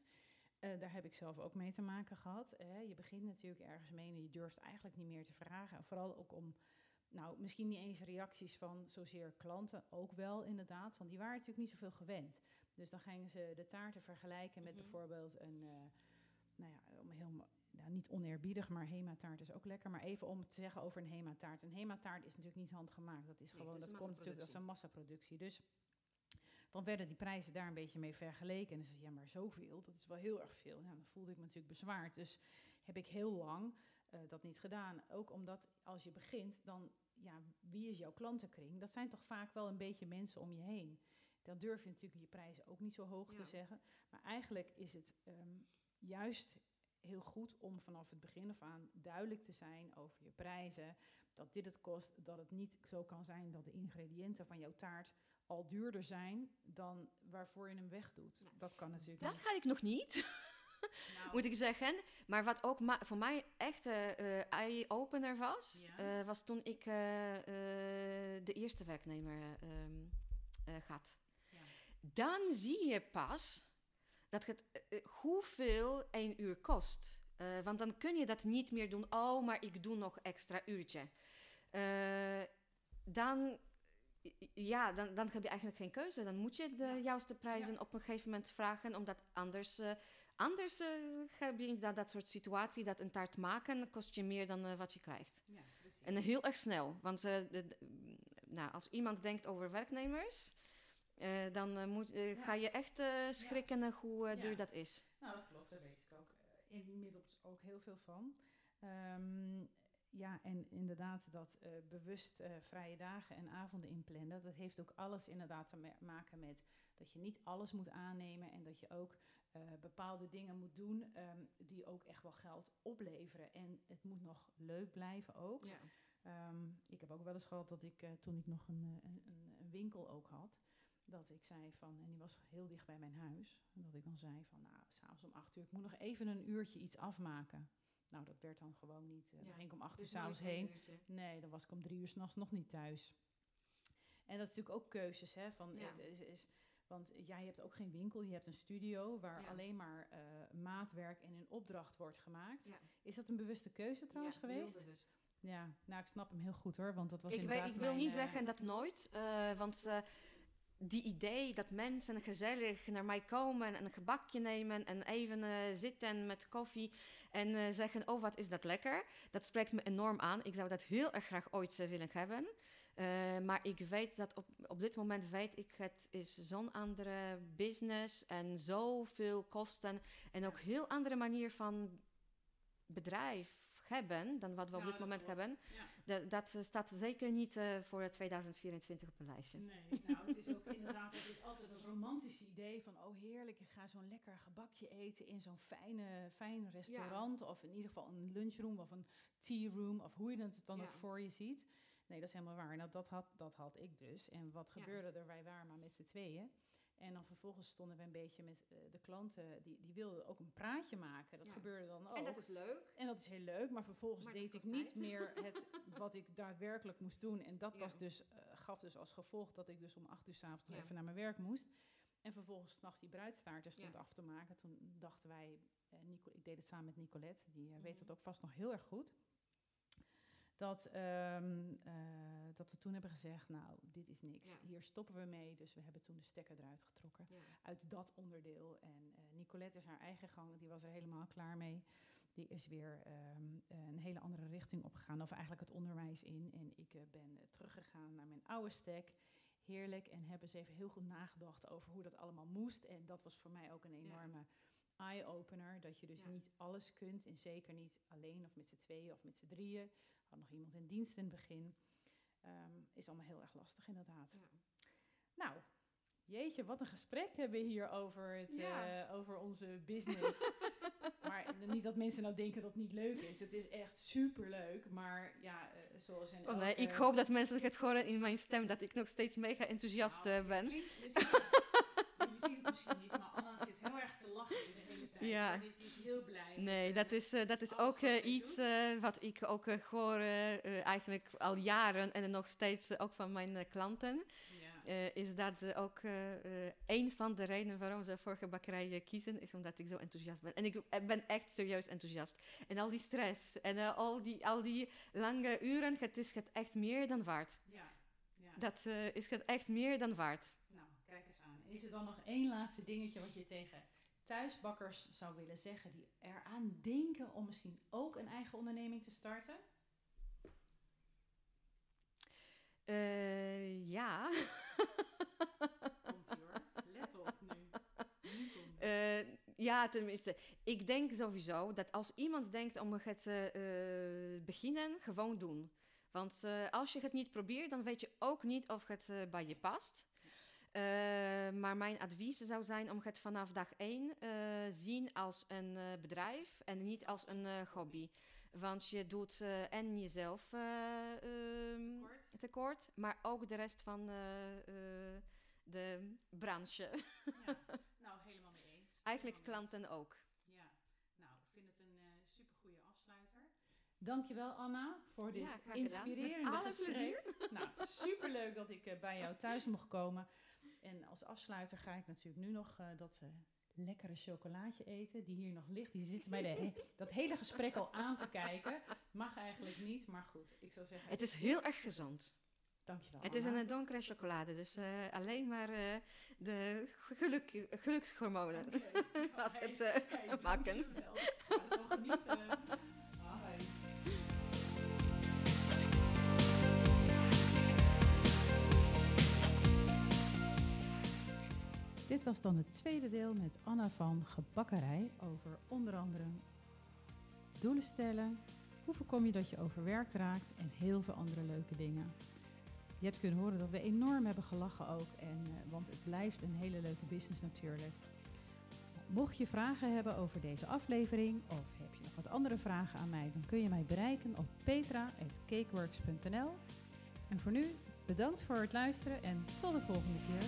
daar heb ik zelf ook mee te maken gehad. Hè. Je begint natuurlijk ergens mee en je durft eigenlijk niet meer te vragen. En vooral ook om, nou, misschien niet eens reacties van zozeer klanten, ook wel inderdaad, want die waren natuurlijk niet zoveel gewend. Dus dan gingen ze de taarten vergelijken met Mhm. bijvoorbeeld een, eh, nou ja, om heel, nou, niet oneerbiedig, maar Hema-taart is ook lekker. Maar even om te zeggen over een Hema-taart. Een Hema-taart is natuurlijk niet handgemaakt. Dat is Nee, gewoon, is dat komt natuurlijk als een massaproductie. Dus dan werden die prijzen daar een beetje mee vergeleken. En dan zei ja, maar zoveel, dat is wel heel erg veel. Nou, dan voelde ik me natuurlijk bezwaard. Dus heb ik heel lang eh, dat niet gedaan. Ook omdat als je begint, dan, ja, wie is jouw klantenkring? Dat zijn toch vaak wel een beetje mensen om je heen. Dan durf je natuurlijk je prijzen ook niet zo hoog te zeggen. Maar eigenlijk is het ehm, juist heel goed om vanaf het begin af aan duidelijk te zijn over je prijzen. Dat dit het kost, dat het niet zo kan zijn dat de ingrediënten van jouw taart al duurder zijn dan waarvoor je hem wegdoet. Nou, Dat kan natuurlijk Dat niet. ga ik nog niet, Nou, moet ik zeggen. Maar wat ook voor mij echt eh, eye-opener was, Ja. eh, was toen ik de eerste werknemer ehm, eh, had. Ja. dan zie je pas dat het, hoeveel één uur kost. Want dan kun je dat niet meer doen. Oh, maar ik doe nog extra uurtje. Dan, ja, dan, dan heb je eigenlijk geen keuze. Dan moet je de Ja. juiste prijzen op een gegeven moment vragen, omdat anders, anders eh, heb je inderdaad dat soort situatie dat een taart maken kost je meer dan eh, wat je krijgt. Ja. En heel erg snel. Want eh, de, de- nou, als iemand denkt over werknemers, dan moet, Ja. ga je echt schrikken hoe duur dat is. Nou, dat klopt, daar weet ik ook inmiddels ook heel veel van. Ehm, ja, en inderdaad dat bewust vrije dagen en avonden inplannen, dat heeft ook alles inderdaad te ma- maken met dat je niet alles moet aannemen en dat je ook eh, bepaalde dingen moet doen ehm, die ook echt wel geld opleveren. En het moet nog leuk blijven ook. Ja. Ehm, ik heb ook wel eens gehad dat ik, eh, toen ik nog een, eh, een, een, winkel ook had, dat ik zei van, en die was heel dicht bij mijn huis, en dat ik dan zei van, nou, s'avonds om acht uur, ik moet nog even een uurtje iets afmaken. Nou, dat werd dan gewoon niet. Ja, Dan ging ik om acht uur Dus s'avonds nooit één heen. uurtje. Nee, dan was ik om drie uur s'nachts nog niet thuis. En dat is natuurlijk ook keuzes, hè. Van, Ja. het is, is, want jij hebt ook geen winkel, je hebt een studio waar Ja. alleen maar eh, maatwerk en in opdracht wordt gemaakt. Ja. Is dat een bewuste keuze trouwens Ja, heel geweest? bewust. Ja, nou ik snap hem heel goed hoor, want dat was Ik, inderdaad ik wil mijn, niet eh, zeggen dat nooit, eh, want die idee dat mensen gezellig naar mij komen en een gebakje nemen en even zitten met koffie en zeggen, oh wat is dat lekker, dat spreekt me enorm aan. Ik zou dat heel erg graag ooit willen hebben. Eh, maar ik weet dat op, op dit moment weet ik, het is zo'n andere business en zoveel kosten en ook heel andere manier van bedrijf hebben dan wat we op Ja, dit moment hebben. Ja. Dat, dat eh, staat zeker niet eh, voor 2024 op een lijstje. Nee, nou het is ook inderdaad, het is altijd een romantisch idee van, oh heerlijk, ik ga zo'n lekker gebakje eten in zo'n fijne, fijn restaurant. Of in ieder geval een lunchroom of een tea room of hoe je het dan ook voor je ziet. Nee, dat is helemaal waar. Nou, dat had, dat had ik dus. En wat Ja. gebeurde er? Wij waren maar met z'n tweeën. En dan vervolgens stonden we een beetje met eh, de klanten, die, die wilden ook een praatje maken. Dat Ja. gebeurde dan ook. En dat is leuk. En dat is heel leuk, maar vervolgens Maar deed ik niet tijd. meer het wat ik daadwerkelijk moest doen. En dat Ja. was dus, eh, gaf dus als gevolg dat ik dus om acht uur s'avonds nog Ja. even naar mijn werk moest. En vervolgens s'nachts die bruidstaarten stond af te maken. Toen dachten wij, eh, Nico, ik deed het samen met Nicolette, die weet Mhm. dat ook vast nog heel erg goed. Dat, ehm, eh, dat we toen hebben gezegd, nou, dit is niks. Ja. Hier stoppen we mee. Dus we hebben toen de stekker eruit getrokken Ja. uit dat onderdeel. En eh, Nicolette is haar eigen gang, die was er helemaal klaar mee. Die is weer ehm, een hele andere richting opgegaan, of eigenlijk het onderwijs in. En ik eh, ben teruggegaan naar mijn oude stek. Heerlijk. En hebben ze even heel goed nagedacht over hoe dat allemaal moest. En dat was voor mij ook een enorme eye-opener. Dat je dus Ja. niet alles kunt. En zeker niet alleen of met z'n tweeën of met z'n drieën. Hadden nog iemand in dienst in het begin. Ehm, is allemaal heel erg lastig, inderdaad. Ja. Nou, jeetje, wat een gesprek hebben we hier over, het, Ja. eh, over onze business. maar niet dat mensen nou denken dat het niet leuk is. Het is echt super leuk. Maar ja, eh, zoals in Oh nee, elke- ik hoop dat mensen het horen in mijn stem dat ik nog steeds mega enthousiast Nou, ben. klinkt- je ziet het- Jullie zien het misschien niet, maar Anna zit heel erg te lachen Ja. Die, is, die is heel blij. Nee, met, dat eh, is, eh, dat is ook wat eh, iets wat ik ook hoor eigenlijk al jaren en nog steeds ook van mijn klanten. ja. is dat ze ook een van de redenen waarom ze voor gebakkerij eh, kiezen, is omdat ik zo enthousiast ben. En ik ben echt serieus enthousiast. En al die stress en al, die, al die lange uren, het is het echt meer dan waard. ja. ja. Dat is het echt meer dan waard. Nou, kijk eens aan. Is er dan nog één laatste dingetje wat je tegen thuisbakkers zou willen zeggen die eraan denken om misschien ook een eigen onderneming te starten? Eh, ja. Komt hoor. Let op nu. Nu komt het. Eh, ja, tenminste. Ik denk sowieso dat als iemand denkt om het te eh, beginnen, gewoon doen. Want als je het niet probeert, dan weet je ook niet of het bij je past. Eh, maar mijn advies zou zijn om het vanaf dag één eh zien als een eh, bedrijf en niet als een hobby. Want je doet en jezelf eh, ehm, Tekort? tekort, maar ook de rest van de branche. Ja. Nou, helemaal mee eens. Eigenlijk Helemaal mee klanten ook. Ja. Nou, ik vind het een uh, super goede afsluiter. Dankjewel Anna voor dit Ja, gedaan. Met inspirerende alle gesprek. plezier. Nou, superleuk dat ik bij jou thuis mocht komen. En als afsluiter ga ik natuurlijk nu nog eh, dat eh, lekkere chocolaatje eten die hier nog ligt. Die zit mij de dat hele gesprek al aan te kijken. Mag eigenlijk niet, maar goed. Ik zou zeggen, Het is heel erg gezond. dankjewel. Het is een donkere chocolade, dus eh, alleen maar de geluk, gelukshormonen. Oké, Laat alright. het eh, Kijk, maken. dankjewel. Dit was dan het tweede deel met Anna van Gebakkerij over onder andere doelen stellen, hoe voorkom je dat je overwerkt raakt en heel veel andere leuke dingen. Je hebt kunnen horen dat we enorm hebben gelachen ook, en, eh, want het blijft een hele leuke business natuurlijk. Mocht je vragen hebben over deze aflevering of heb je nog wat andere vragen aan mij, dan kun je mij bereiken op petra.cakeworks.nl. En voor nu, bedankt voor het luisteren en tot de volgende keer.